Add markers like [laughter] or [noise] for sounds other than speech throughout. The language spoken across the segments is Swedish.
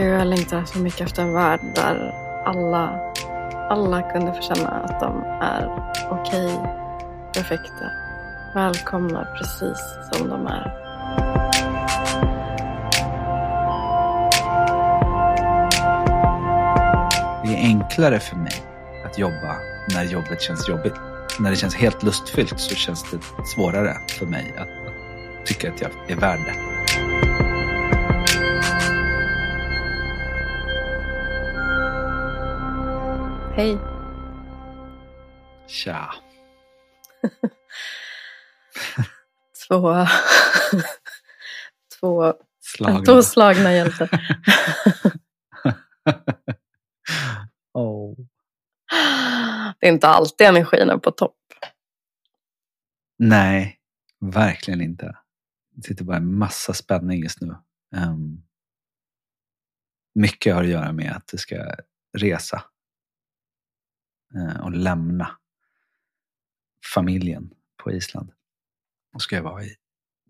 Gud, jag längtar så mycket efter en värld där alla, alla kunde få känna att de är okej, perfekta, välkomna precis som de är. Det är enklare för mig att jobba när jobbet känns jobbigt. När det känns helt lustfyllt så känns det svårare för mig att, att tycka att jag är värd det. Hej! Tja. [laughs] Två, [laughs] två, Slagna. två slagna hjältar. [laughs] oh. Det är inte alltid energin är på topp. Nej, verkligen inte. Det sitter bara en massa spänning just nu. Um, mycket har att göra med att du ska resa Eh, och lämna familjen på Island. Och ska jag vara i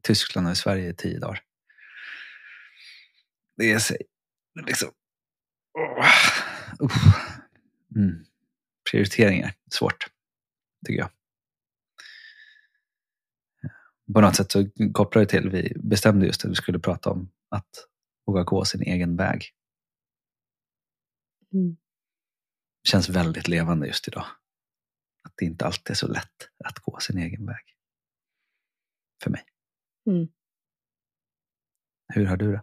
Tyskland och i Sverige i tio dagar. Det är sig liksom... Oh, mm. Prioriteringar, svårt, tycker jag på något sätt så kopplar det till, vi bestämde just att vi skulle prata om att våga gå sin egen väg. Mm känns väldigt levande just idag. Att det inte alltid är så lätt att gå sin egen väg. För mig. Mm. Hur har du det?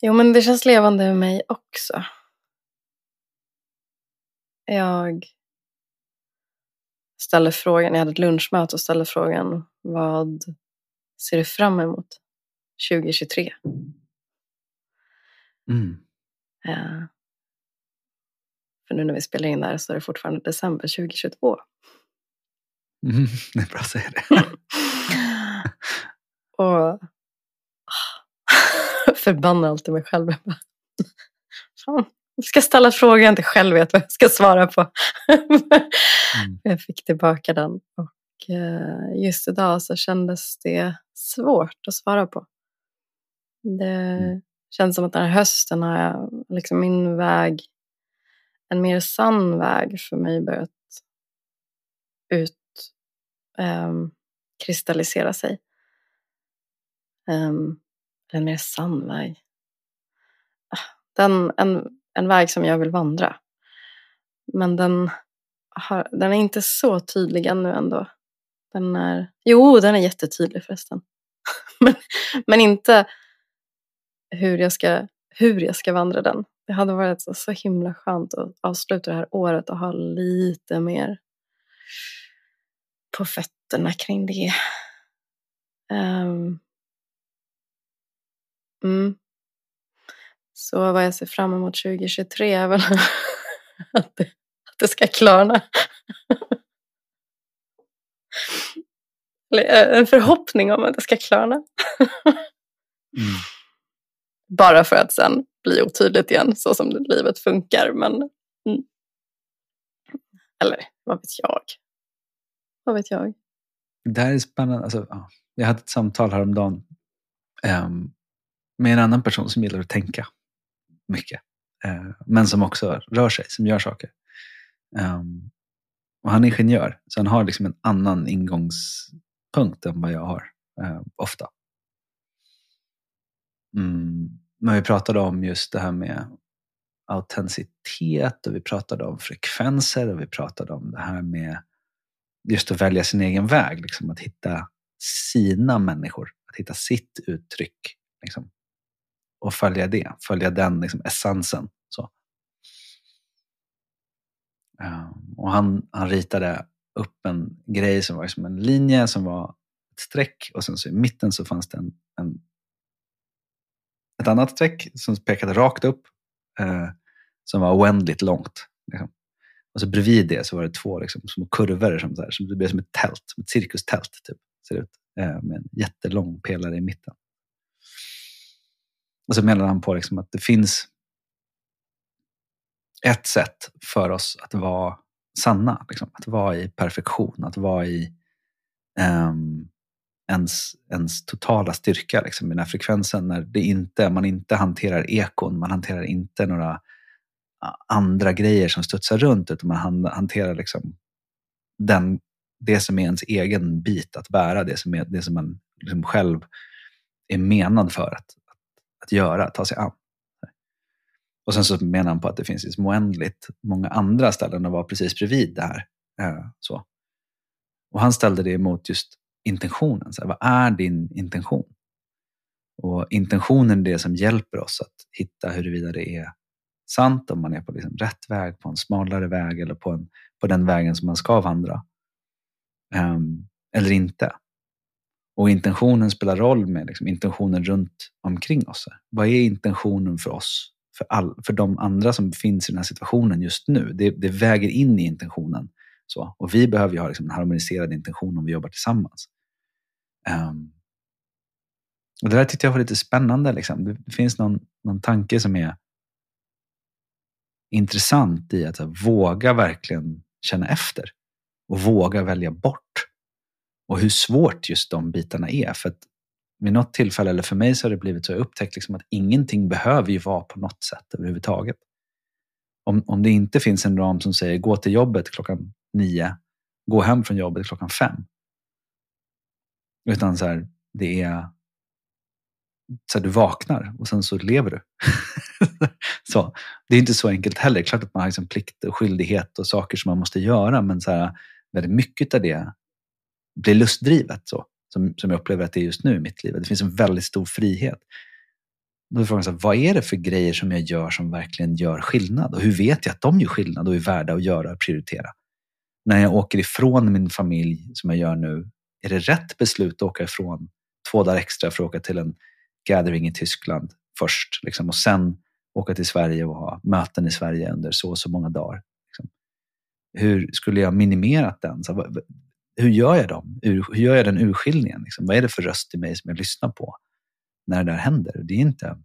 Jo, men det känns levande med mig också. Jag ställer frågan, jag hade ett lunchmöte och ställde frågan vad ser du fram emot 2023? Mm. Eh, för nu när vi spelar in där så är det fortfarande december 2022. Mm, [laughs] det är bra att säga det. [laughs] och [laughs] förbannar alltid mig själv. Jag bara, Fan, jag ska ställa frågor jag inte själv vet vad jag ska svara på. Mm. Jag fick tillbaka den och eh, just idag så kändes det svårt att svara på. Det Mm. känns som att den här hösten har jag, liksom min väg, en mer sann väg för mig börjat ut ehm, kristallisera sig. Um, en mer sann väg. Ah, den, en, en väg som jag vill vandra. Men den, har, den är inte så tydlig ännu ändå. Den är, jo, den är jättetydlig förresten. [laughs] men, men inte hur jag, ska, hur jag ska vandra den. Det hade varit så, så himla skönt att avsluta det här året och ha lite mer på fötterna kring det. Um, mm. Så vad jag ser fram emot 2023 är väl [laughs] att, det, att det ska klarna. Eh, en förhoppning om att det ska klarna. Mm. Bara för att sen bli otydligt igen så som livet funkar. Men, mm. Eller vad vet jag? Vad vet jag? Det här är spännande. Alltså. Jag hade ett samtal häromdagen um, med en annan person som gillar att tänka mycket. Uh, men som också rör sig, som gör saker. Um, och han är ingenjör, så han har liksom en annan ingångspunkt än vad jag har uh, ofta. Mm. Men vi pratade om just det här med autenticitet och vi pratade om frekvenser och vi pratade om det här med just att välja sin egen väg. Liksom, att hitta sina människor, att hitta sitt uttryck. Liksom, och följa det, följa den liksom, essensen. Så. Eh, och han, han ritade upp en grej som var som en linje som var ett streck och sen så i mitten så fanns det en, en ett annat streck som pekade rakt upp eh, som var oändligt långt. Liksom. Och så bredvid det så var det två liksom, små kurvor som, så här, som det blev som ett tält, som ett cirkustält typ, ser ut, eh, med en jättelång pelare i mitten. Och så menade han på liksom, att det finns ett sätt för oss att vara sanna, liksom, att vara i perfektion, att vara i ehm, ens, ens totala styrka, liksom, den här frekvensen, när det inte, man inte hanterar ekon, man hanterar inte några andra grejer som studsar runt, utan man hanterar liksom den, det som är ens egen bit att bära, det som, är, det som man liksom själv är menad för att, att, att göra, att ta sig an. Och sen så menar han på att det finns liksom oändligt många andra ställen att vara precis bredvid det här. Eh, så. Och han ställde det emot just intentionen. Så här, vad är din intention? Och intentionen är det som hjälper oss att hitta huruvida det är sant, om man är på liksom rätt väg, på en smalare väg eller på, en, på den vägen som man ska vandra. Um, eller inte. Och intentionen spelar roll med liksom intentionen runt omkring oss. Vad är intentionen för oss? För, all, för de andra som finns i den här situationen just nu. Det, det väger in i intentionen. Så. Och vi behöver ju ha liksom en harmoniserad intention om vi jobbar tillsammans. Um, och det där tyckte jag var lite spännande. Liksom. Det finns någon, någon tanke som är intressant i att här, våga verkligen känna efter och våga välja bort. Och hur svårt just de bitarna är. För att vid något tillfälle, eller för mig så har det blivit så, jag upptäckt liksom att ingenting behöver ju vara på något sätt överhuvudtaget. Om, om det inte finns en ram som säger gå till jobbet klockan nio, gå hem från jobbet klockan fem. Utan så här, det är så här, du vaknar och sen så lever du. [laughs] så, det är inte så enkelt heller. Klart att man har liksom plikt och skyldighet och saker som man måste göra, men så här, väldigt mycket av det blir lustdrivet. Så, som, som jag upplever att det är just nu i mitt liv. Det finns en väldigt stor frihet. Då är frågan, så här, vad är det för grejer som jag gör som verkligen gör skillnad? Och hur vet jag att de gör skillnad och är värda att göra och prioritera? När jag åker ifrån min familj, som jag gör nu, är det rätt beslut att åka ifrån två dagar extra för att åka till en gathering i Tyskland först liksom, och sen åka till Sverige och ha möten i Sverige under så och så många dagar. Liksom. Hur skulle jag minimerat den? Så, hur gör jag dem? Hur, hur gör jag den urskiljningen? Liksom? Vad är det för röst i mig som jag lyssnar på när det där händer? Det är inte,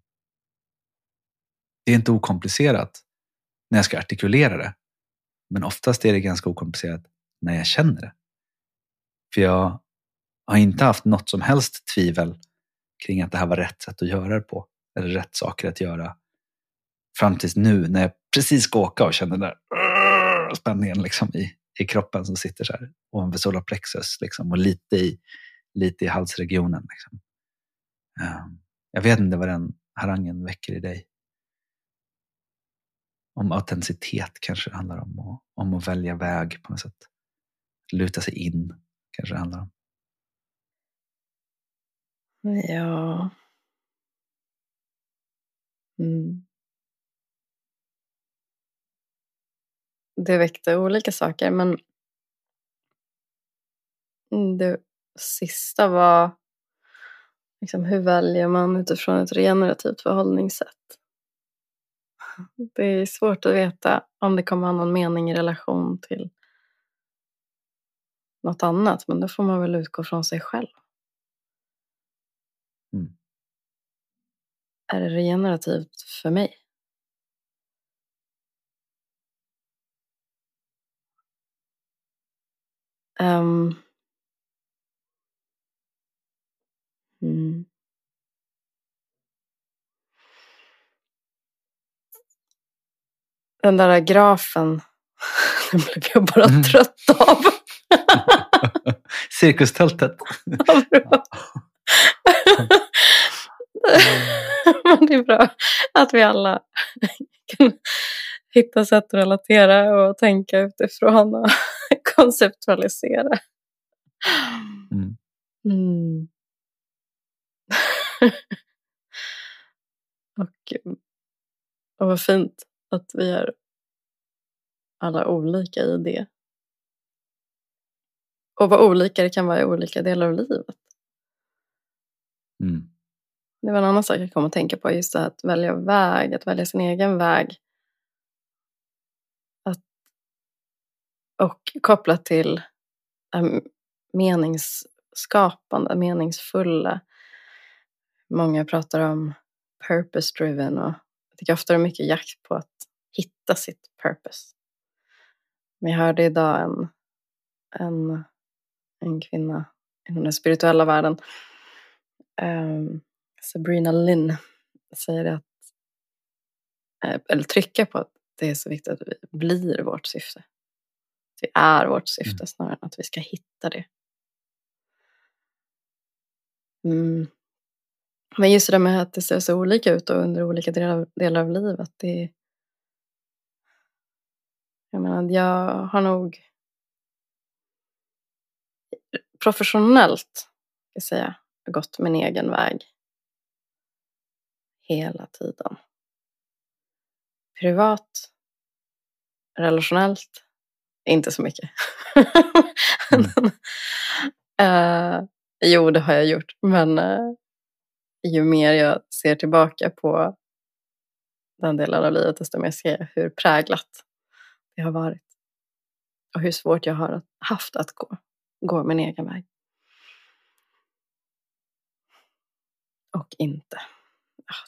det är inte okomplicerat när jag ska artikulera det. Men oftast är det ganska okomplicerat när jag känner det. För jag har inte haft något som helst tvivel kring att det här var rätt sätt att göra det på. Eller rätt saker att göra. Fram tills nu när jag precis ska åka och känner den där spänningen liksom i, i kroppen som sitter så här ovanför solarplexus liksom, och lite i, lite i halsregionen. Liksom. Ehm, jag vet inte vad den harangen väcker i dig. Om autenticitet kanske det handlar om. Och, om att välja väg på något sätt. Luta sig in kanske det handlar om. Ja. Mm. Det väckte olika saker, men mm, det sista var liksom, hur väljer man utifrån ett regenerativt förhållningssätt? Det är svårt att veta om det kommer ha någon mening i relation till något annat, men då får man väl utgå från sig själv. Mm. Är det regenerativt för mig? Um, mm. Den där grafen, [laughs] den blev jag bara mm. trött av. [laughs] Cirkustältet. [laughs] Men det är bra att vi alla kan hitta sätt att relatera och tänka utifrån och konceptualisera. Mm. Mm. och, och vad fint att vi är alla olika i det. Och vad olika det kan vara i olika delar av livet. Mm. Det var en annan sak jag kom att tänka på, just det att välja väg, att välja sin egen väg. Att, och kopplat till äm, meningsskapande, meningsfulla. Många pratar om purpose driven och jag tycker ofta det är mycket jakt på att hitta sitt purpose. Men jag hörde idag en, en, en kvinna inom den spirituella världen. Um, Sabrina Lynn säger att, eh, eller trycker på att det är så viktigt att vi blir vårt syfte. Att vi är vårt syfte mm. snarare än att vi ska hitta det. Mm. Men just det där med att det ser så olika ut under olika delar, delar av livet. Det, jag menar, jag har nog professionellt, ska säga, gått min egen väg. Hela tiden. Privat, relationellt, inte så mycket. [laughs] mm. uh, jo, det har jag gjort, men uh, ju mer jag ser tillbaka på den delen av livet, desto mer ser jag hur präglat det har varit. Och hur svårt jag har haft att gå, gå min egen väg. Och inte.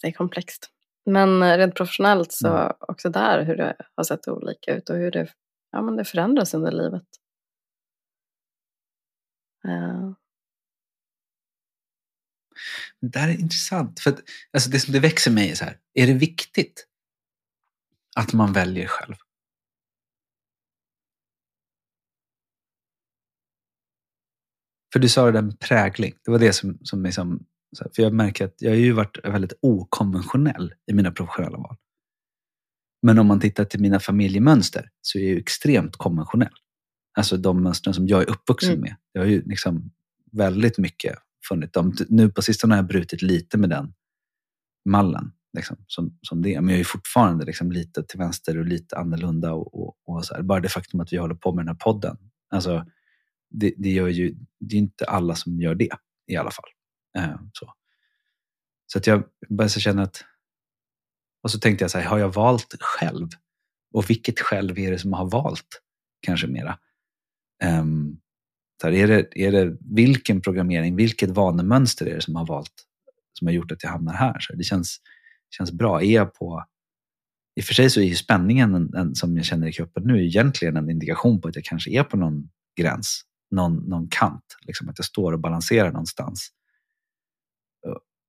Det är komplext. Men eh, rent professionellt så mm. också där hur det har sett olika ut och hur det, ja, men det förändras under livet. Uh. Det här är intressant. För att, alltså det som det växer mig är så här, är det viktigt att man väljer själv? För du sa det där med prägling. Det var det som, som liksom, för jag märker att jag har ju varit väldigt okonventionell i mina professionella val. Men om man tittar till mina familjemönster så är jag ju extremt konventionell. Alltså de mönstren som jag är uppvuxen mm. med. Jag har ju liksom väldigt mycket funnit dem. Nu på sistone har jag brutit lite med den mallen. Liksom, som, som det. Men jag är fortfarande liksom lite till vänster och lite annorlunda. Och, och, och så här. Bara det faktum att vi håller på med den här podden. Alltså, det, det, gör ju, det är inte alla som gör det i alla fall. Eh, så så att jag började känna att... Och så tänkte jag så här, har jag valt själv? Och vilket själv är det som har valt kanske mera? Um, så här, är, det, är det vilken programmering, vilket vanemönster är det som har valt, som har gjort att jag hamnar här? Så det känns, känns bra. Är jag på... I och för sig så är ju spänningen en, en, som jag känner i kroppen nu egentligen en indikation på att jag kanske är på någon gräns någon, någon kant. Liksom att jag står och balanserar någonstans.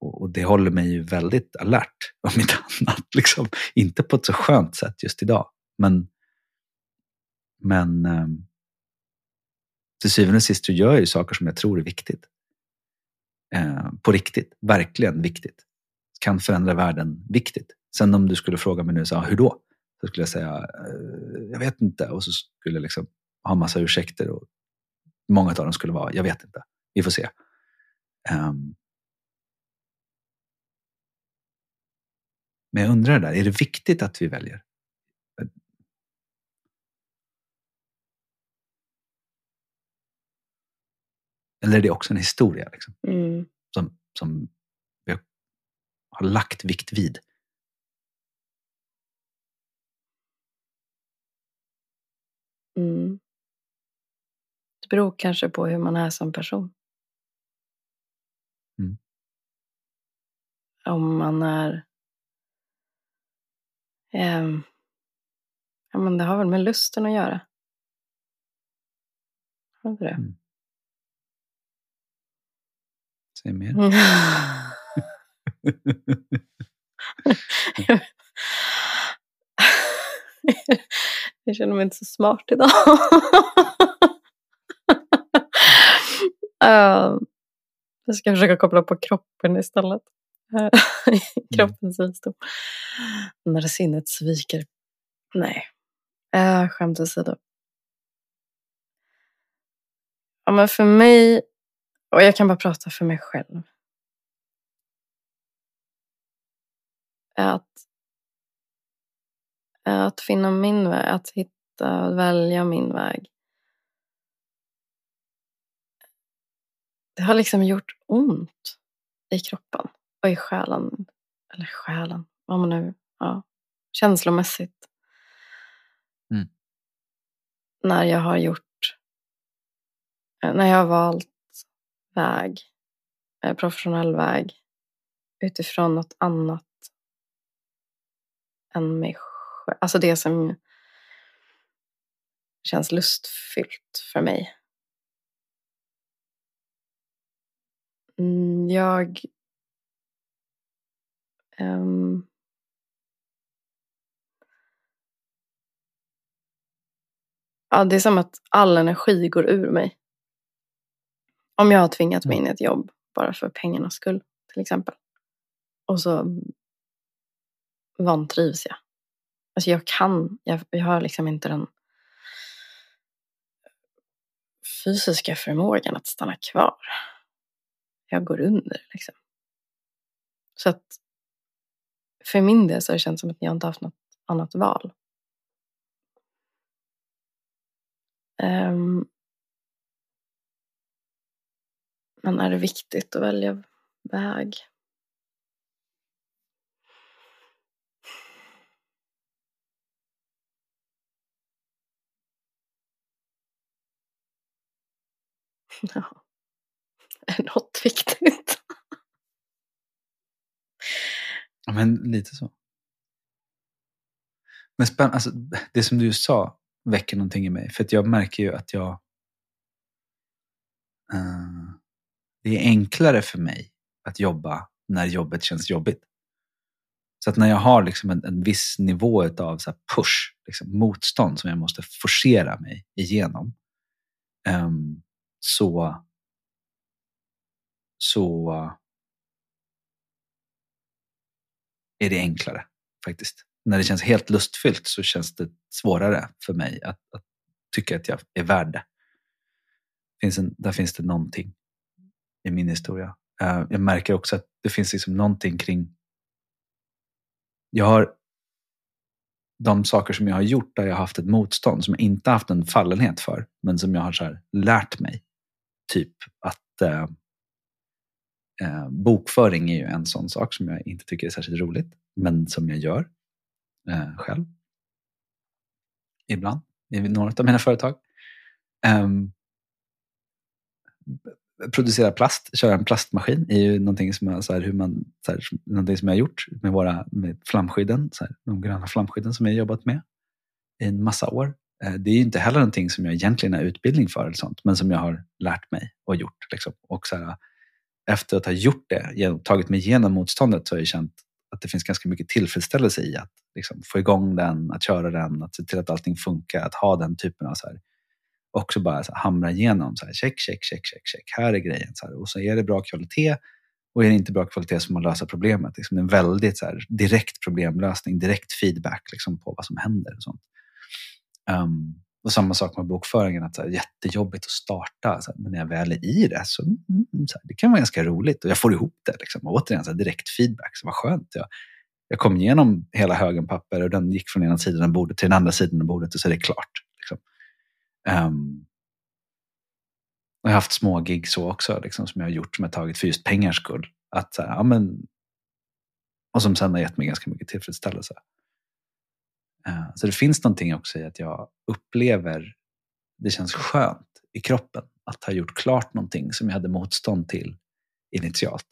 Och, det håller mig ju väldigt alert, om inte [laughs] annat. Liksom. Inte på ett så skönt sätt just idag. Men, men ehm, till syvende och sist så gör jag ju saker som jag tror är viktigt. Eh, på riktigt, verkligen viktigt. Kan förändra världen, viktigt. Sen om du skulle fråga mig nu, så, hur då? Så skulle jag säga, eh, jag vet inte. Och så skulle jag liksom ha massa ursäkter och Många av dem skulle vara, jag vet inte, vi får se. Um, men jag undrar där, är det viktigt att vi väljer? Eller är det också en historia liksom, mm. som, som vi har lagt vikt vid? Mm. Det beror kanske på hur man är som person. Mm. Om man är... Eh, ja, men det har väl med lusten att göra. Har inte det? Mm. Säg mer. [laughs] jag känner mig inte så smart idag. Uh, [laughs] jag ska försöka koppla på kroppen istället. [laughs] Uh, kroppens visdom. När sinnet sviker. Nej, uh, skämt åsido. Ja, men för mig, och jag kan bara prata för mig själv. Att, att finna min väg, att hitta, välja min väg. det har liksom gjort ont i kroppen och i själen. Eller själen, vad man nu... Ja, känslomässigt. Mm. När jag har gjort... När jag har valt väg, eh, professionell väg utifrån något annat än mig själv. Alltså det som känns lustfyllt för mig. Mm, jag... Um, ja, det är som att all energi går ur mig. Om jag har tvingat mig in i ett jobb bara för pengarnas skull, till exempel. Och så vantrivs jag. Alltså jag kan, jag, jag har liksom inte den fysiska förmågan att stanna kvar. Jag går under liksom. Så att för min del så har det känts som att jag inte haft något annat val. Um, men är det viktigt att välja väg? [laughs] Ja. Är något viktigt? Ja, men lite så. Men spänn, alltså, det som du sa väcker någonting i mig. För att jag märker ju att jag... Uh, det är enklare för mig att jobba när jobbet känns jobbigt. Så att när jag har liksom en, en viss nivå av så här push, liksom motstånd som jag måste forcera mig igenom, um, så, så är det enklare faktiskt. När det känns helt lustfyllt så känns det svårare för mig att, att tycka att jag är värd det. Finns en, där finns det någonting i min historia. Eh, jag märker också att det finns liksom någonting kring... Jag har de saker som jag har gjort där jag har haft ett motstånd som jag inte haft en fallenhet för, men som jag har så här lärt mig. Typ att eh, eh, bokföring är ju en sån sak som jag inte tycker är särskilt roligt, men som jag gör eh, själv. Ibland, i några av mina företag. Eh, producera plast, köra en plastmaskin är ju någonting som jag, så här, hur man, så här, någonting som jag har gjort med våra med flamskydden, så här, de gröna flamskydden som jag har jobbat med i en massa år. Eh, det är ju inte heller någonting som jag egentligen har utbildning för, eller sånt, men som jag har lärt mig och gjort. Liksom. Och så här, efter att ha gjort det, genom- tagit mig igenom motståndet, så har jag känt att det finns ganska mycket tillfredsställelse i att liksom, få igång den, att köra den, att se till att allting funkar, att ha den typen av så här, också bara så här, hamra igenom. Så här, check, check, check, check, check. Här är grejen. Så här, och så är det bra kvalitet och är det inte bra kvalitet så får man lösa problemet. Liksom, det är en väldigt så här, direkt problemlösning, direkt feedback liksom, på vad som händer. Och sånt. Um, och samma sak med bokföringen, att så här, jättejobbigt att starta. Så här, men när jag väl är i det så, mm, så här, det kan vara ganska roligt och jag får ihop det. Liksom. Och återigen, så här, direkt feedback, så vad skönt. Jag, jag kom igenom hela högen papper och den gick från ena sidan av bordet till den andra sidan av bordet och så är det klart. Liksom. Um, och jag har haft små gig så också, liksom, som jag har gjort som jag tagit för just pengars skull. Att, så här, ja, men, och som sen har gett mig ganska mycket tillfredsställelse. Eh, så det finns någonting också i att jag upplever, det känns skönt i kroppen att ha gjort klart någonting som jag hade motstånd till initialt.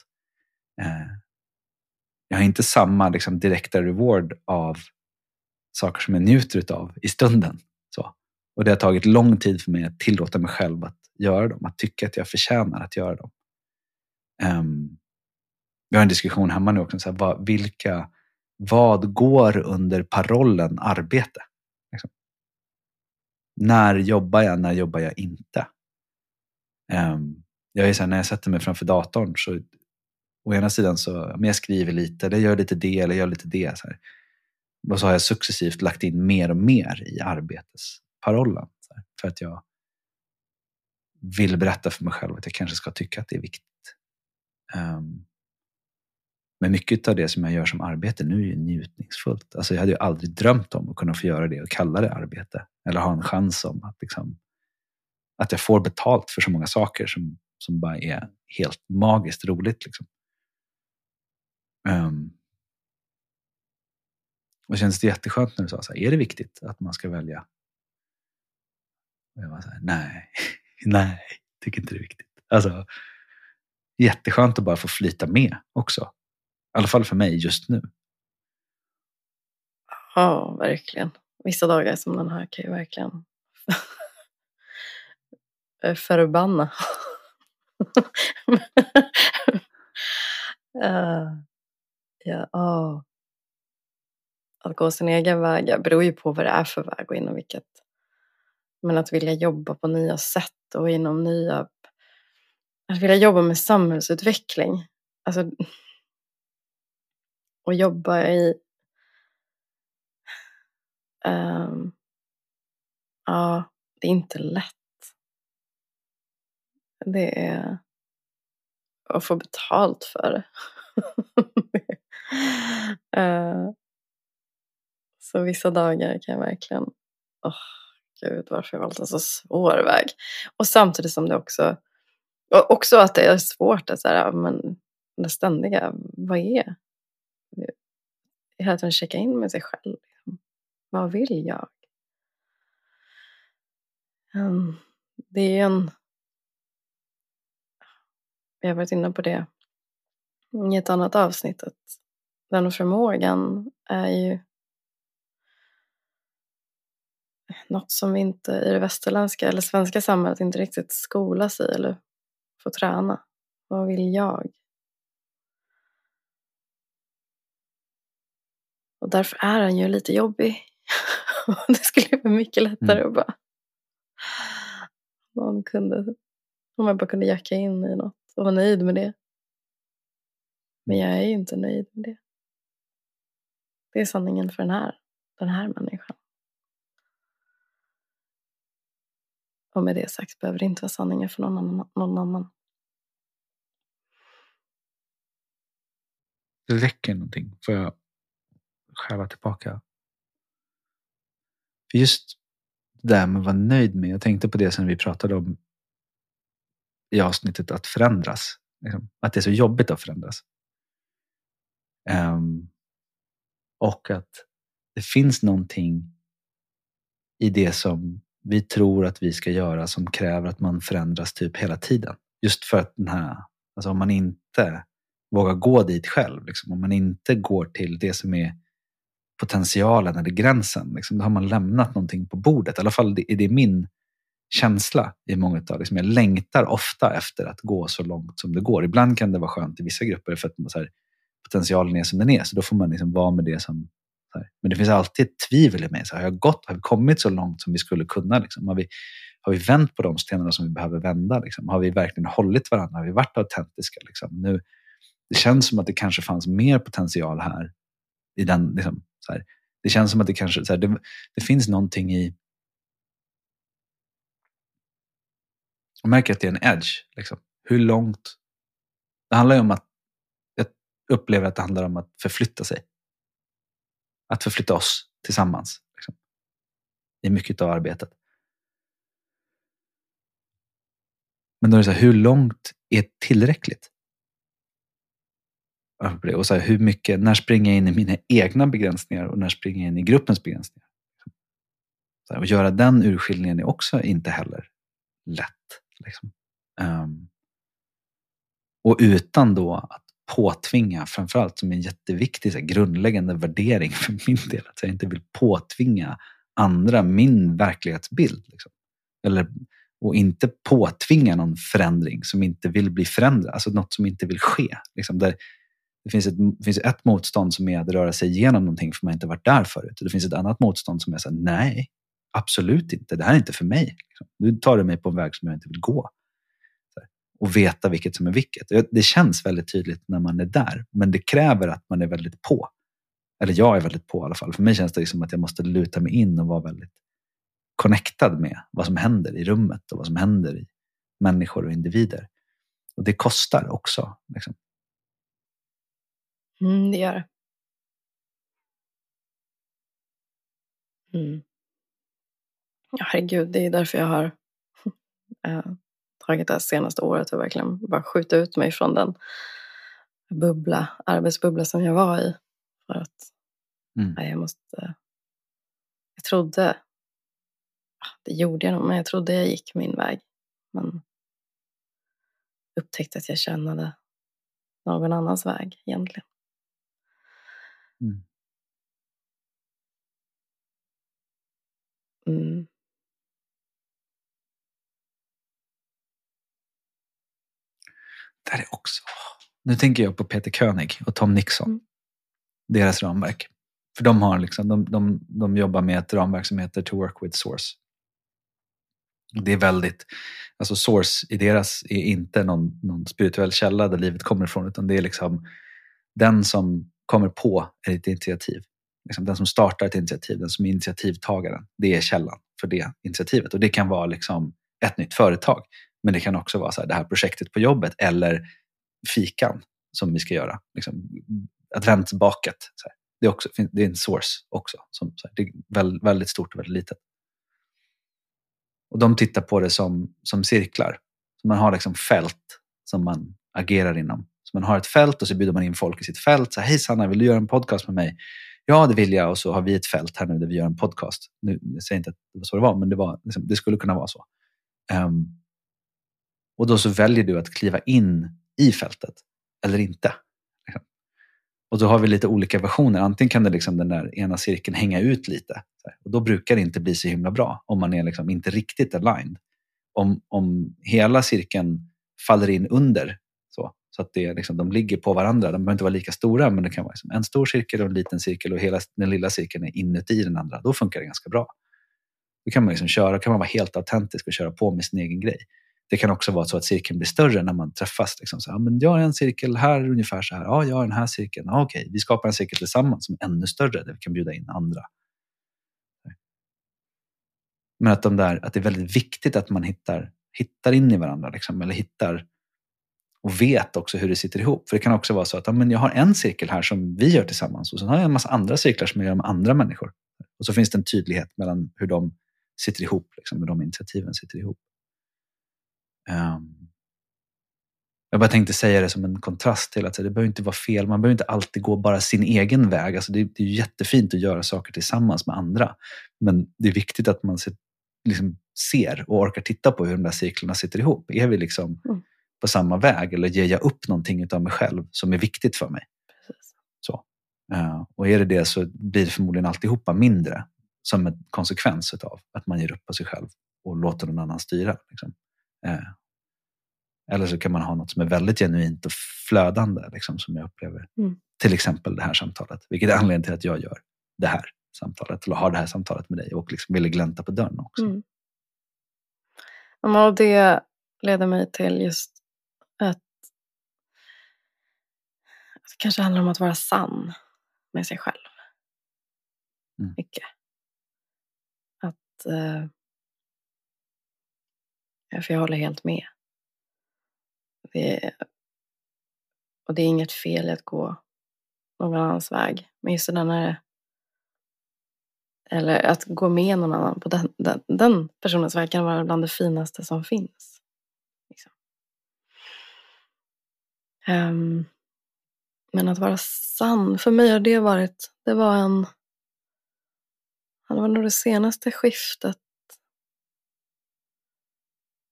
Eh, jag har inte samma liksom, direkta reward av saker som jag njuter av i stunden. Så. Och det har tagit lång tid för mig att tillåta mig själv att göra dem, att tycka att jag förtjänar att göra dem. Um, vi har en diskussion hemma nu också, så här, vad, vilka, vad går under parollen arbete? Liksom. När jobbar jag, när jobbar jag inte? Um, jag är så här, när jag sätter mig framför datorn så å ena sidan så men jag skriver lite, eller gör lite det, eller gör lite det. Så här. Och så har jag successivt lagt in mer och mer i arbetesparollen. Så här, för att jag vill berätta för mig själv att jag kanske ska tycka att det är viktigt. Um, men mycket av det som jag gör som arbete nu är ju njutningsfullt. Alltså jag hade ju aldrig drömt om att kunna få göra det och kalla det arbete. Eller ha en chans om att, liksom, att jag får betalt för så många saker som, som bara är helt magiskt roligt. Liksom. Um, och det kändes jätteskönt när du sa så här, är det viktigt att man ska välja? Och jag var så här, nej, [laughs] nej, tycker inte det är viktigt. Alltså, jätteskönt att bara få flyta med också. I alla fall för mig just nu. Ja, verkligen. Vissa dagar som den här kan ju verkligen [laughs] förbanna. uh, [laughs] ja, oh. Att gå sin egen väg beror ju på vad det är för väg och inom vilket. Men att vilja jobba på nya sätt och inom nya... Att vilja jobba med samhällsutveckling. Alltså... Och jobba i... Um, ja, det är inte lätt. Det är att få betalt för det. uh, [laughs] så vissa dagar kan jag verkligen, åh oh, gud varför jag valt en så svår väg. Och samtidigt som det också, och också att det är svårt att säga, men det ständiga, vad är? Hela tiden checka in med sig själv. Liksom. Vad vill jag? Ehm, det är en vi har varit inne på det i ett annat avsnitt, att den förmågan är ju något som vi inte i det västerländska eller svenska samhället inte riktigt skolas i eller får träna. Vad vill jag? Och därför är den ju lite jobbig. [laughs] det skulle vara mycket lättare mm. att bara... Någon kunde, om jag bara kunde jacka in i något och vara nöjd med det. Men jag är ju inte nöjd med det. Det är sanningen för den här, den här människan. Och med det sagt behöver det inte vara sanningen för någon annan. Någon annan. Det räcker någonting. Får jag själva tillbaka? För just det där med att vara nöjd med. Jag tänkte på det som vi pratade om i avsnittet att förändras. Liksom. Att det är så jobbigt att förändras. Um, och att det finns någonting i det som vi tror att vi ska göra som kräver att man förändras typ hela tiden. Just för att den här, alltså om man inte vågar gå dit själv, liksom, om man inte går till det som är potentialen eller gränsen, liksom, då har man lämnat någonting på bordet. I alla fall är det min känsla i många av liksom, Jag längtar ofta efter att gå så långt som det går. Ibland kan det vara skönt i vissa grupper för att så här, potentialen är som den är, så då får man liksom vara med det som men det finns alltid ett tvivel i mig. Så har, jag gått, har vi kommit så långt som vi skulle kunna? Liksom? Har, vi, har vi vänt på de stenarna som vi behöver vända? Liksom? Har vi verkligen hållit varandra? Har vi varit autentiska? Liksom? Nu, det känns som att det kanske fanns mer potential här. I den, liksom, här. Det känns som att det kanske så här, det, det finns någonting i... Jag märker att det är en edge. Liksom. Hur långt... Det handlar ju om att... Jag upplever att det handlar om att förflytta sig att förflytta oss tillsammans. Liksom. Det är mycket av arbetet. Men då är det så här, hur långt är tillräckligt? Och så här, hur mycket, när springer jag in i mina egna begränsningar och när springer jag in i gruppens begränsningar? Så här, och göra den urskiljningen är också inte heller lätt. Liksom. Um, och utan då att påtvinga, framförallt som en jätteviktig så här, grundläggande värdering för min del, att jag inte vill påtvinga andra min verklighetsbild. Liksom. Eller, och inte påtvinga någon förändring som inte vill bli förändrad, alltså något som inte vill ske. Liksom, där det finns ett, finns ett motstånd som är att röra sig igenom någonting för man inte varit där förut. Det finns ett annat motstånd som är att nej, absolut inte, det här är inte för mig. Liksom. Nu tar du mig på en väg som jag inte vill gå och veta vilket som är vilket. Det känns väldigt tydligt när man är där, men det kräver att man är väldigt på. Eller jag är väldigt på i alla fall. För mig känns det som att jag måste luta mig in och vara väldigt connectad med vad som händer i rummet och vad som händer i människor och individer. Och det kostar också. Liksom. Mm, det gör det. Mm. Ja, herregud, det är därför jag har äh, [laughs] tagit det senaste året och verkligen bara skjuta ut mig från den bubbla, arbetsbubbla som jag var i. För att mm. nej, jag måste... Jag trodde, det gjorde jag nog, men jag trodde jag gick min väg. Men upptäckte att jag kännade någon annans väg egentligen. Mm. Mm. där är också... Nu tänker jag på Peter König och Tom Nixon. Mm. Deras ramverk. För de, har liksom, de, de, de jobbar med ett ramverk som heter To Work With Source. Det är väldigt, alltså source i deras är inte någon, någon spirituell källa där livet kommer ifrån utan det är liksom den som kommer på ett initiativ. Liksom den som startar ett initiativ, den som är initiativtagaren. Det är källan för det initiativet. Och det kan vara liksom ett nytt företag. Men det kan också vara så här, det här projektet på jobbet eller fikan som vi ska göra. Liksom, adventsbaket. Så här. Det, är också, det är en source också. Som, så här, det är väldigt stort och väldigt litet. Och de tittar på det som, som cirklar. Så man har liksom fält som man agerar inom. Så man har ett fält och så bjuder man in folk i sitt fält. Så, Hej Sanna, vill du göra en podcast med mig? Ja, det vill jag. Och så har vi ett fält här nu där vi gör en podcast. Nu, jag säger inte att det var så det var, men det, var, liksom, det skulle kunna vara så. Um, och då så väljer du att kliva in i fältet eller inte. [laughs] Och då har vi lite olika versioner. Antingen kan det liksom den där ena cirkeln hänga ut lite. Och då brukar det inte bli så himla bra om man är liksom inte riktigt aligned. Om, om hela cirkeln faller in under så, att det liksom, de ligger på varandra. De behöver inte vara lika stora men det kan vara liksom en stor cirkel och en liten cirkel och hela den lilla cirkeln är inuti den andra. Då funkar det ganska bra. Då kan man liksom köra, kan man vara helt autentisk och köra på med sin egen grej. Det kan också vara så att cirkeln blir större när man träffas. Liksom så, ja, men jag har en cirkel här ungefär så här. Ja, jag har den här cirkeln. Ja, okej, vi skapar en cirkel tillsammans som är ännu större där vi kan bjuda in andra. Men att, de där, att det är väldigt viktigt att man hittar, hittar in i varandra. Liksom, eller hittar och vet också hur det sitter ihop. För det kan också vara så att ja, men jag har en cirkel här som vi gör tillsammans och sen har jag en massa andra cirklar som jag gör med andra människor. Och så finns det en tydlighet mellan hur de sitter ihop, liksom, hur de initiativen sitter ihop. Um, jag bara tänkte säga det som en kontrast till att det behöver inte vara fel. Man behöver inte alltid gå bara sin egen väg. Alltså det, det är jättefint att göra saker tillsammans med andra. Men det är viktigt att man ser, liksom ser och orkar titta på hur de där cirklarna sitter ihop. Är vi liksom mm på samma väg eller ger jag upp någonting av mig själv som är viktigt för mig? Precis. Så. Uh, och är det det så blir det förmodligen alltihopa mindre som en konsekvens av att man ger upp på sig själv och låter någon annan styra. Liksom. Eh, eller så kan man ha något som är väldigt genuint och flödande, liksom, som jag upplever. Mm. Till exempel det här samtalet, vilket är anledningen till att jag gör det här samtalet, eller har det här samtalet med dig och liksom ville glänta på dörren också. Mm. och det leder mig till just att det kanske handlar om att vara sann med sig själv. Mm. Mycket. Att eh, för jag håller helt med. Det är, och det är inget fel att gå någon annans väg. Men just när det, eller att gå med någon annan på den, den, den personens väg kan vara bland det finaste som finns. Liksom. Um, men att vara sann, för mig har det varit, det var en, det var nog det senaste skiftet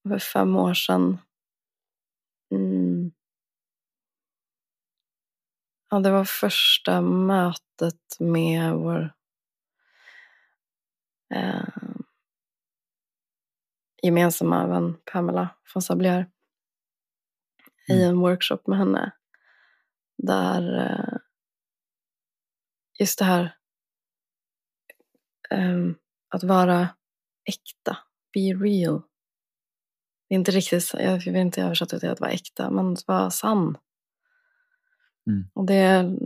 för fem år sedan. Mm. Ja, det var första mötet med vår eh, gemensamma vän Pamela von Sablier i en workshop med henne. Där eh, just det här eh, att vara äkta, be real. Det är inte riktigt, jag vill inte översätta det till att vara äkta, men att vara sann. Mm. Och det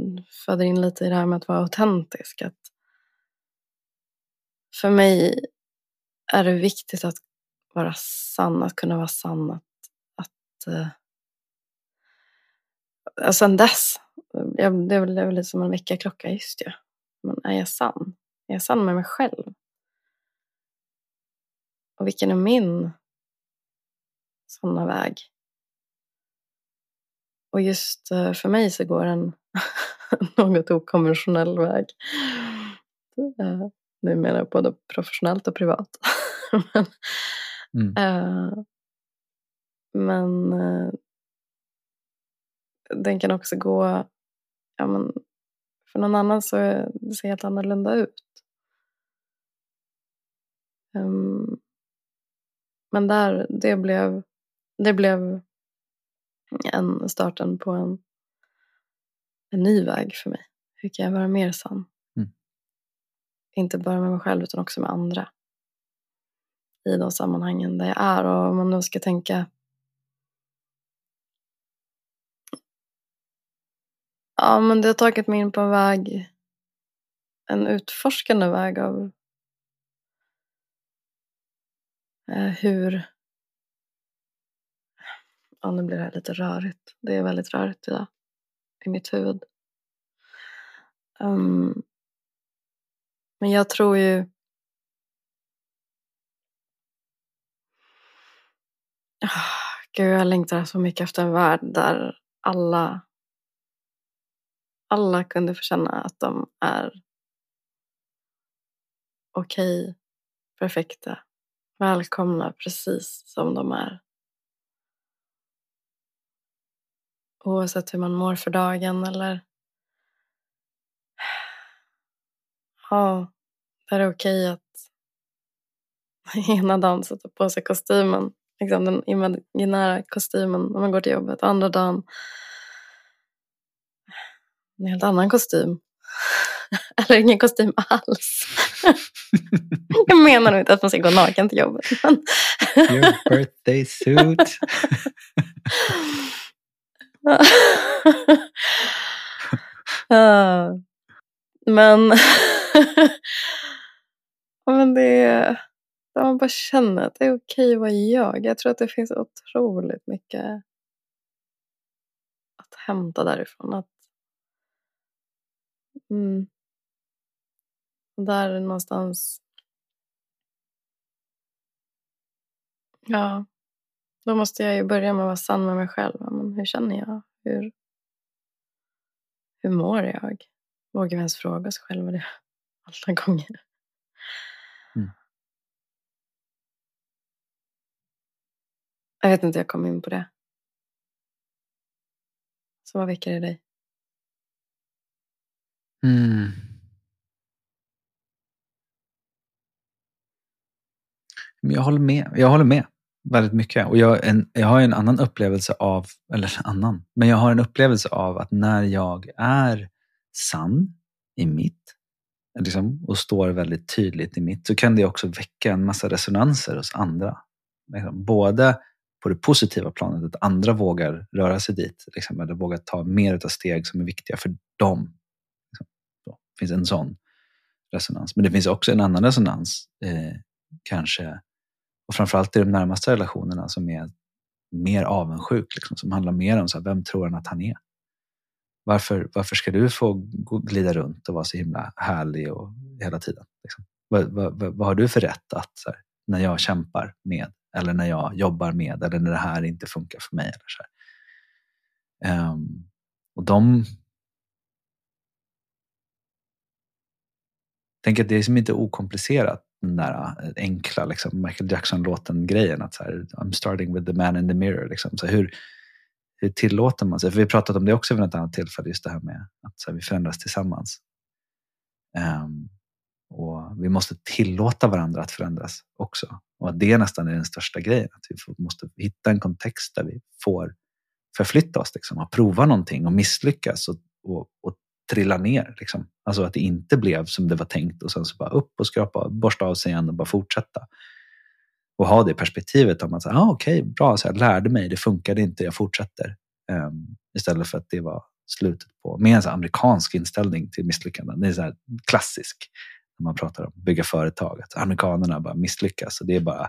föder in lite i det här med att vara autentisk. Att för mig är det viktigt att vara sann, att kunna vara sann. Att, att, och sen dess, jag, det är väl lite som en väckarklocka, just det. Men är jag sann? Är jag sann med mig själv? Och vilken är min sanna väg. Och just eh, för mig så går en [laughs] något okonventionell väg. Eh, nu menar jag både professionellt och privat. [laughs] men, mm. äh, men den kan också gå, ja men för någon annan så det ser helt annorlunda ut. Um, men där, det blev det blev än starten på en, en ny väg för mig. Hur kan jag vara mer sann? Mm. Inte bara med mig själv utan också med andra. I de sammanhangen där jag är och om man då ska tänka Ja, men det har tagit mig in på en väg, en utforskande väg av eh, hur... Ja, nu blir det här lite rörigt. Det är väldigt rörigt idag i mitt huvud. Um, men jag tror ju... Ah, gud, jag längtar så mycket efter en värld där alla alla kunde få känna att de är okej, okay, perfekta, välkomna precis som de är. Oavsett hur man mår för dagen eller ja, det är okej okay att [laughs] ena dagen sätta på sig kostymen, liksom den imaginära kostymen när man går till jobbet, andra dagen en helt annan kostym. [laughs] Eller ingen kostym alls. [laughs] Jag menar nog inte att man ska gå naken till jobbet. Men... Your birthday suit. [laughs] men men det är, man bara känner att det är okej att vara jag. Jag tror att det finns otroligt mycket att hämta därifrån. Att Mm. Och där någonstans... Ja, då måste jag ju börja med att vara sann med mig själv. Men hur känner jag? Hur, hur mår jag? Vågar vi ens fråga sig själva det [laughs] alla gånger? Mm. Jag vet inte, jag kom in på det. Så vad väcker det dig? Mm. Jag håller med. Jag håller med väldigt mycket. Och jag, en, jag har en annan upplevelse av, eller [laughs] annan, men jag har en upplevelse av att när jag är sann i mitt liksom, och står väldigt tydligt i mitt så kan det också väcka en massa resonanser hos andra. Liksom, både på det positiva planet, att andra vågar röra sig dit, liksom, eller vågar ta mer av steg som är viktiga för dem finns en sån resonans. Men det finns också en annan resonans, eh, kanske, och framförallt i de närmaste relationerna som är mer avundsjuk, liksom, som handlar mer om så här, vem tror han att han är? Varför, varför ska du få glida runt och vara så himla härlig och hela tiden? Liksom? Vad, vad, vad, har du för rätt att, så här, när jag kämpar med, eller när jag jobbar med, eller när det här inte funkar för mig? Eller så um, och de tänker att det är som inte okomplicerat, den där eh, enkla liksom, Michael Jackson-låten-grejen. Att så här, I'm starting with the man in the mirror. Liksom. Så hur, hur tillåter man sig? För vi har pratat om det också vid ett annat tillfälle, just det här med att så här, vi förändras tillsammans. Um, och Vi måste tillåta varandra att förändras också. Och att det nästan är den största grejen. Att vi måste hitta en kontext där vi får förflytta oss liksom, och prova någonting och misslyckas och, och, och trilla ner. Liksom. Alltså att det inte blev som det var tänkt och sen så bara upp och skrapa, borsta av sig igen och bara fortsätta. Och ha det perspektivet om att, ah, okej, okay, bra, så jag lärde mig, det funkade inte, jag fortsätter. Um, istället för att det var slutet på, med en så amerikansk inställning till misslyckanden. Det är så här klassisk när man pratar om att bygga företag. Att amerikanerna bara misslyckas och det är bara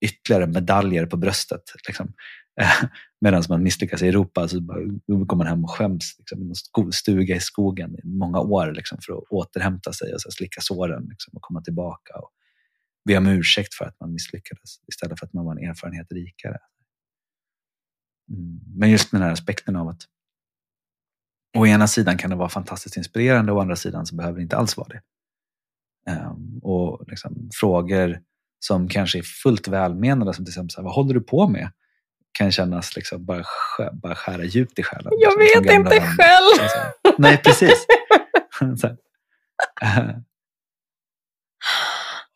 ytterligare medaljer på bröstet. Liksom. [laughs] Medan man misslyckas i Europa så går man hem och skäms liksom, i en stuga i skogen i många år liksom, för att återhämta sig och så slicka såren liksom, och komma tillbaka. Och be om ursäkt för att man misslyckades istället för att man var en erfarenhet rikare. Mm. Men just den här aspekten av att å ena sidan kan det vara fantastiskt inspirerande och å andra sidan så behöver det inte alls vara det. Um, och liksom, frågor som kanske är fullt välmenande, som till exempel så här, vad håller du på med? Kan kännas liksom bara, bara skära djupt i själen. Jag vet inte vänner. själv. Så, nej, precis. [laughs] så,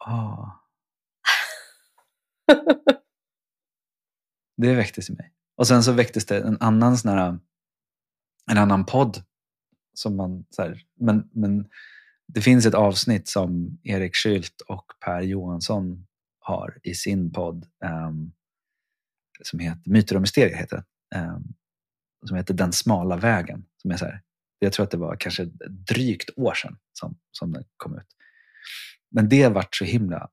oh. [laughs] Det väcktes i mig. Och sen så väcktes det en annan sån här, en annan podd. Som man, så här, men, men det finns ett avsnitt som Erik Skylt och Per Johansson har i sin podd um, som heter Myter och mysterier. Heter eh, som heter Den smala vägen. Som är så här, jag tror att det var kanske drygt år sedan som, som den kom ut. Men det vart varit så himla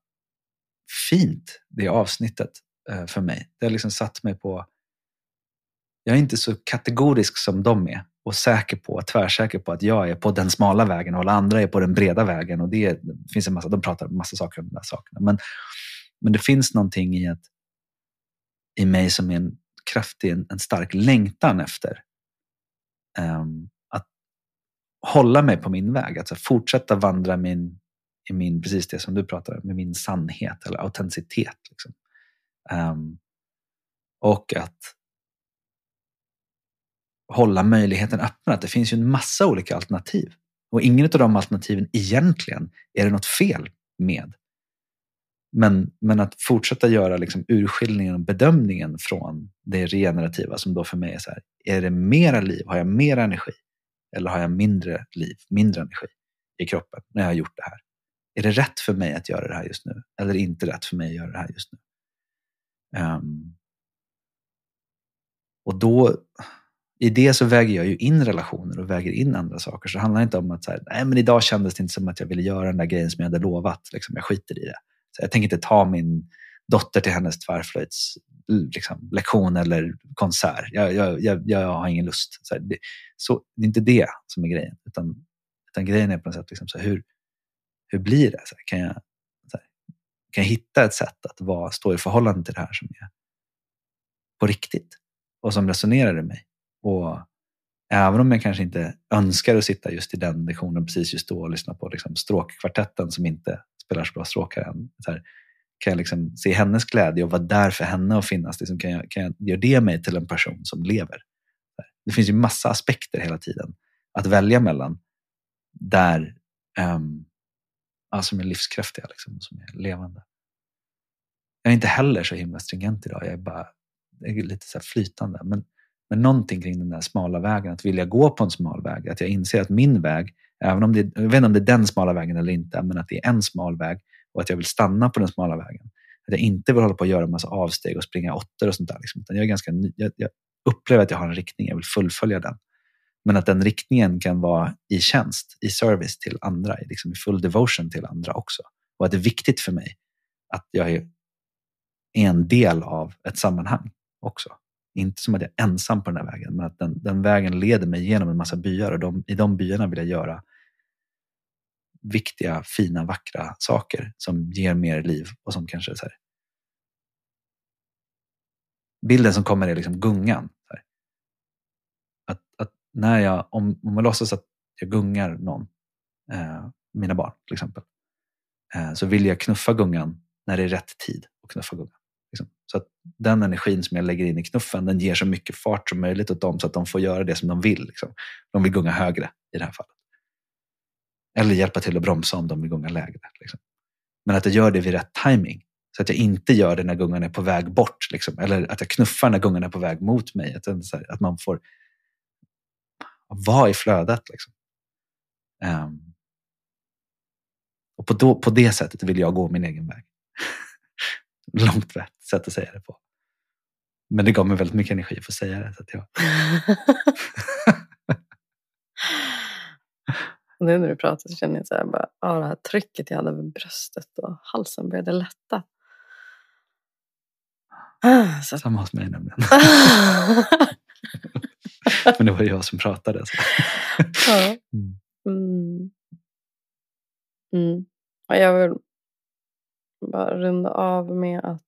fint, det avsnittet eh, för mig. Det har liksom satt mig på... Jag är inte så kategorisk som de är och säker på, tvärsäker på att jag är på den smala vägen och alla andra är på den breda vägen. Och det, det finns en massa, de pratar en massa saker om de där sakerna. Men, men det finns någonting i, att, i mig som är en kraftig, en, en stark längtan efter um, att hålla mig på min väg. Alltså fortsätta vandra min, i min, precis det som du pratar om, med min sannhet eller autenticitet. Liksom. Um, och att hålla möjligheten öppen. Att det finns ju en massa olika alternativ. Och ingen av de alternativen egentligen är det något fel med. Men, men att fortsätta göra liksom urskiljningen och bedömningen från det regenerativa som då för mig är så här, är det mera liv? Har jag mer energi? Eller har jag mindre liv, mindre energi i kroppen när jag har gjort det här? Är det rätt för mig att göra det här just nu? Eller inte rätt för mig att göra det här just nu? Um, och då, i det så väger jag ju in relationer och väger in andra saker. Så det handlar inte om att så här, nej men idag kändes det inte som att jag ville göra den där grejen som jag hade lovat. Liksom, jag skiter i det. Så jag tänker inte ta min dotter till hennes tvärflöjts liksom, lektion eller konsert. Jag, jag, jag, jag har ingen lust. Så, det, så det är inte det som är grejen. Utan, utan grejen är på något sätt, liksom, så hur, hur blir det? Så kan, jag, så kan jag hitta ett sätt att vara, stå i förhållande till det här som är på riktigt och som resonerar i mig? Och även om jag kanske inte önskar att sitta just i den lektionen precis just då och lyssna på liksom stråkkvartetten som inte spelar så bra stråkar än. Så här, kan jag liksom se hennes glädje och vara där för henne och finnas? Liksom, kan, jag, kan jag, gör det mig till en person som lever? Det finns ju massa aspekter hela tiden att välja mellan där um, ja, som är livskraftiga, liksom, som är levande. Jag är inte heller så himla stringent idag. Jag är bara jag är lite så flytande. Men, men någonting kring den där smala vägen, att vilja gå på en smal väg. Att jag inser att min väg Även om det, jag vet inte om det är den smala vägen eller inte, men att det är en smal väg och att jag vill stanna på den smala vägen. Att jag inte vill hålla på att göra en massa avsteg och springa åttor och sånt där. Liksom. jag, är ganska, jag, jag, upplever att jag har en riktning, jag vill fullfölja den. Men att den riktningen kan vara i tjänst, i service till andra, liksom i full devotion till andra också. Och att det är viktigt för mig att jag är en del av ett sammanhang också. Inte som att jag är ensam på den här vägen, men att den, den vägen leder mig genom en massa byar och de, i de byarna vill jag göra viktiga, fina, vackra saker som ger mer liv och som kanske så här, Bilden som kommer är liksom gungan. Att, att, när jag, om, om man låtsas att jag gungar någon, eh, mina barn till exempel, eh, så vill jag knuffa gungan när det är rätt tid att knuffa gungan. Liksom. Så att den energin som jag lägger in i knuffen, den ger så mycket fart som möjligt åt dem så att de får göra det som de vill. Liksom. De vill gunga högre i det här fallet. Eller hjälpa till att bromsa om de är gunga lägre. Liksom. Men att jag gör det vid rätt timing. Så att jag inte gör det när gungan är på väg bort. Liksom. Eller att jag knuffar när gungan är på väg mot mig. Att, att man får vara i flödet. Liksom. Um, och på, då, på det sättet vill jag gå min egen väg. [laughs] Långt sätt att säga det på. Men det gav mig väldigt mycket energi för att säga det. Så att jag... [laughs] Nu när du pratar så känner jag så här, bara, ah, det här trycket jag hade över bröstet och halsen började lätta. Så. Samma hos mig nämligen. [laughs] Men det var jag som pratade. Så. ja. Mm. Mm. Mm. Ja, jag vill bara runda av med att,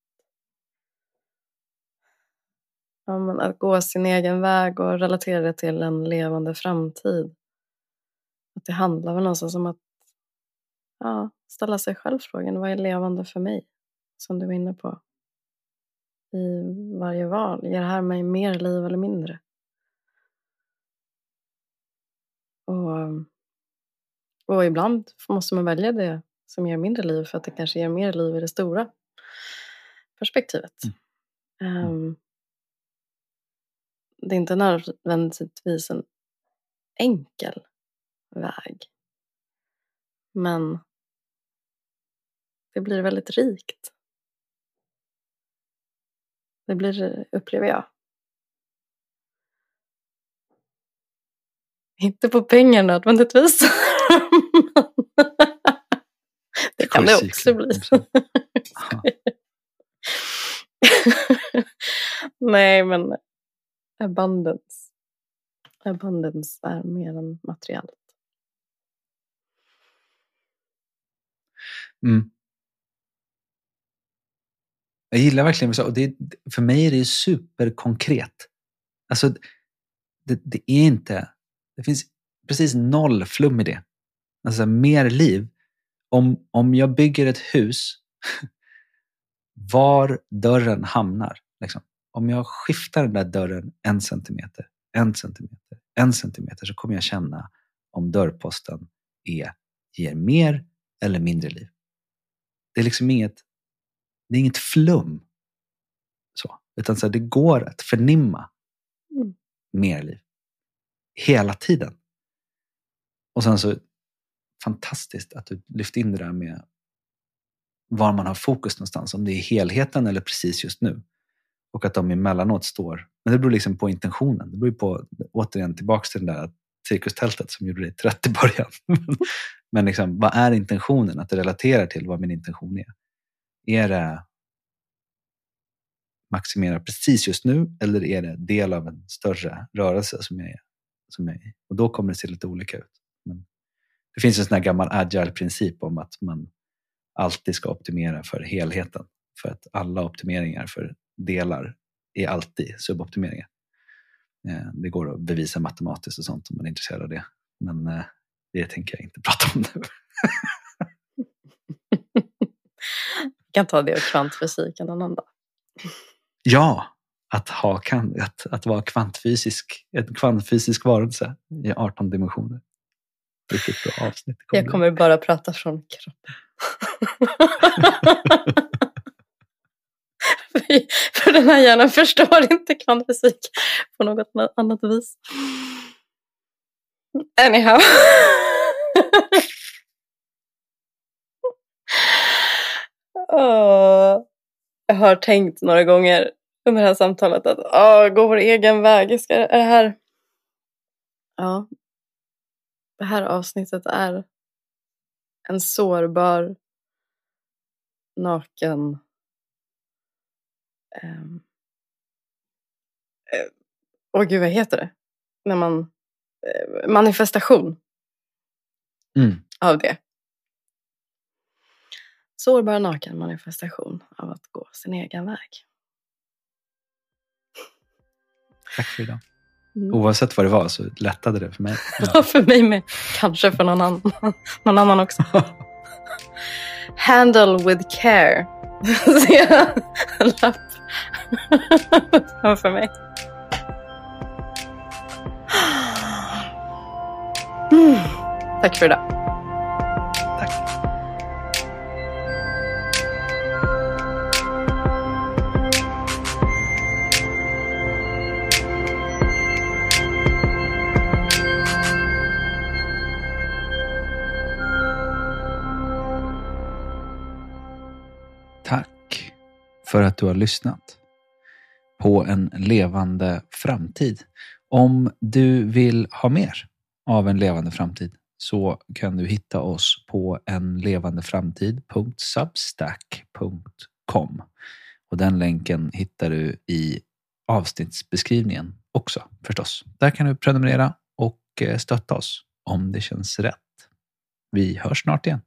ja, att gå sin egen väg och relatera det till en levande framtid. Att det handlar väl någonstans om att ja, ställa sig själv frågan, vad är levande för mig? Som du var inne på. I varje val, ger det här mig mer liv eller mindre? Och, och ibland måste man välja det som ger mindre liv för att det kanske ger mer liv i det stora perspektivet. Mm. Um, det är inte nödvändigtvis en enkel väg. Men det blir väldigt rikt. Det blir, upplever jag. Inte på pengar nödvändigtvis. [laughs] det kan det också bli. [laughs] Nej, men abundance. Abundance är mer än materiellt. Mm. Jag gillar verkligen och det. För mig är det superkonkret. Alltså, det, det, är inte... Det finns precis noll flum i det. Alltså mer liv. Om, om jag bygger ett hus, [laughs] var dörren hamnar. Liksom. Om jag skiftar den där dörren en centimeter, en centimeter, en centimeter så kommer jag känna om dörrposten är, ger mer eller mindre liv. Det är liksom inget, det är inget flum. Så, utan så här, det går att förnimma mm. mer liv. Hela tiden. Och sen så, fantastiskt att du lyfte in det där med var man har fokus någonstans. Om det är helheten eller precis just nu. Och att de emellanåt står... Men det beror liksom på intentionen. Det beror på, återigen, tillbaks till det där cirkustältet som gjorde dig trött i början. [laughs] Men liksom, vad är intentionen? Att det relaterar till vad min intention är. Är det maximera precis just nu eller är det del av en större rörelse som jag är, som jag är Och då kommer det se lite olika ut. Men det finns en sån här gammal agile-princip om att man alltid ska optimera för helheten. För att alla optimeringar för delar är alltid suboptimeringar. Eh, det går att bevisa matematiskt och sånt om man är intresserad av det. Men eh, det tänker jag inte prata om nu. [laughs] Vi kan ta det och kvantfysiken en annan dag. Ja, att, ha, att, att vara kvantfysisk, en kvantfysisk varelse i 18 dimensioner. Vilket bra avsnitt. Kommer jag kommer bara prata från kroppen. [laughs] För den här hjärnan förstår inte kvantfysik på något annat vis. Anyhow. [laughs] oh, jag har tänkt några gånger under det här samtalet att oh, gå vår egen väg. Ska, är det här... Ja. Det här avsnittet är en sårbar, naken um, oh, gud, vad heter det? När man Eh, manifestation mm. av det. Sårbar naken manifestation av att gå sin egen väg. Tack för idag. Mm. Oavsett vad det var så lättade det för mig. [laughs] Ja, för mig med. Kanske för någon annan, någon annan också. [laughs] Handle with care. Ser jag en lapp för mig. Mm. [laughs] Tack för idag. Tack. Tack för att du har lyssnat på en levande framtid. Om du vill ha mer av en levande framtid så kan du hitta oss på enlevandeframtid.substack.com. Och den länken hittar du i avsnittsbeskrivningen också förstås. Där kan du prenumerera och eh, stötta oss om det känns rätt. Vi hörs snart igen.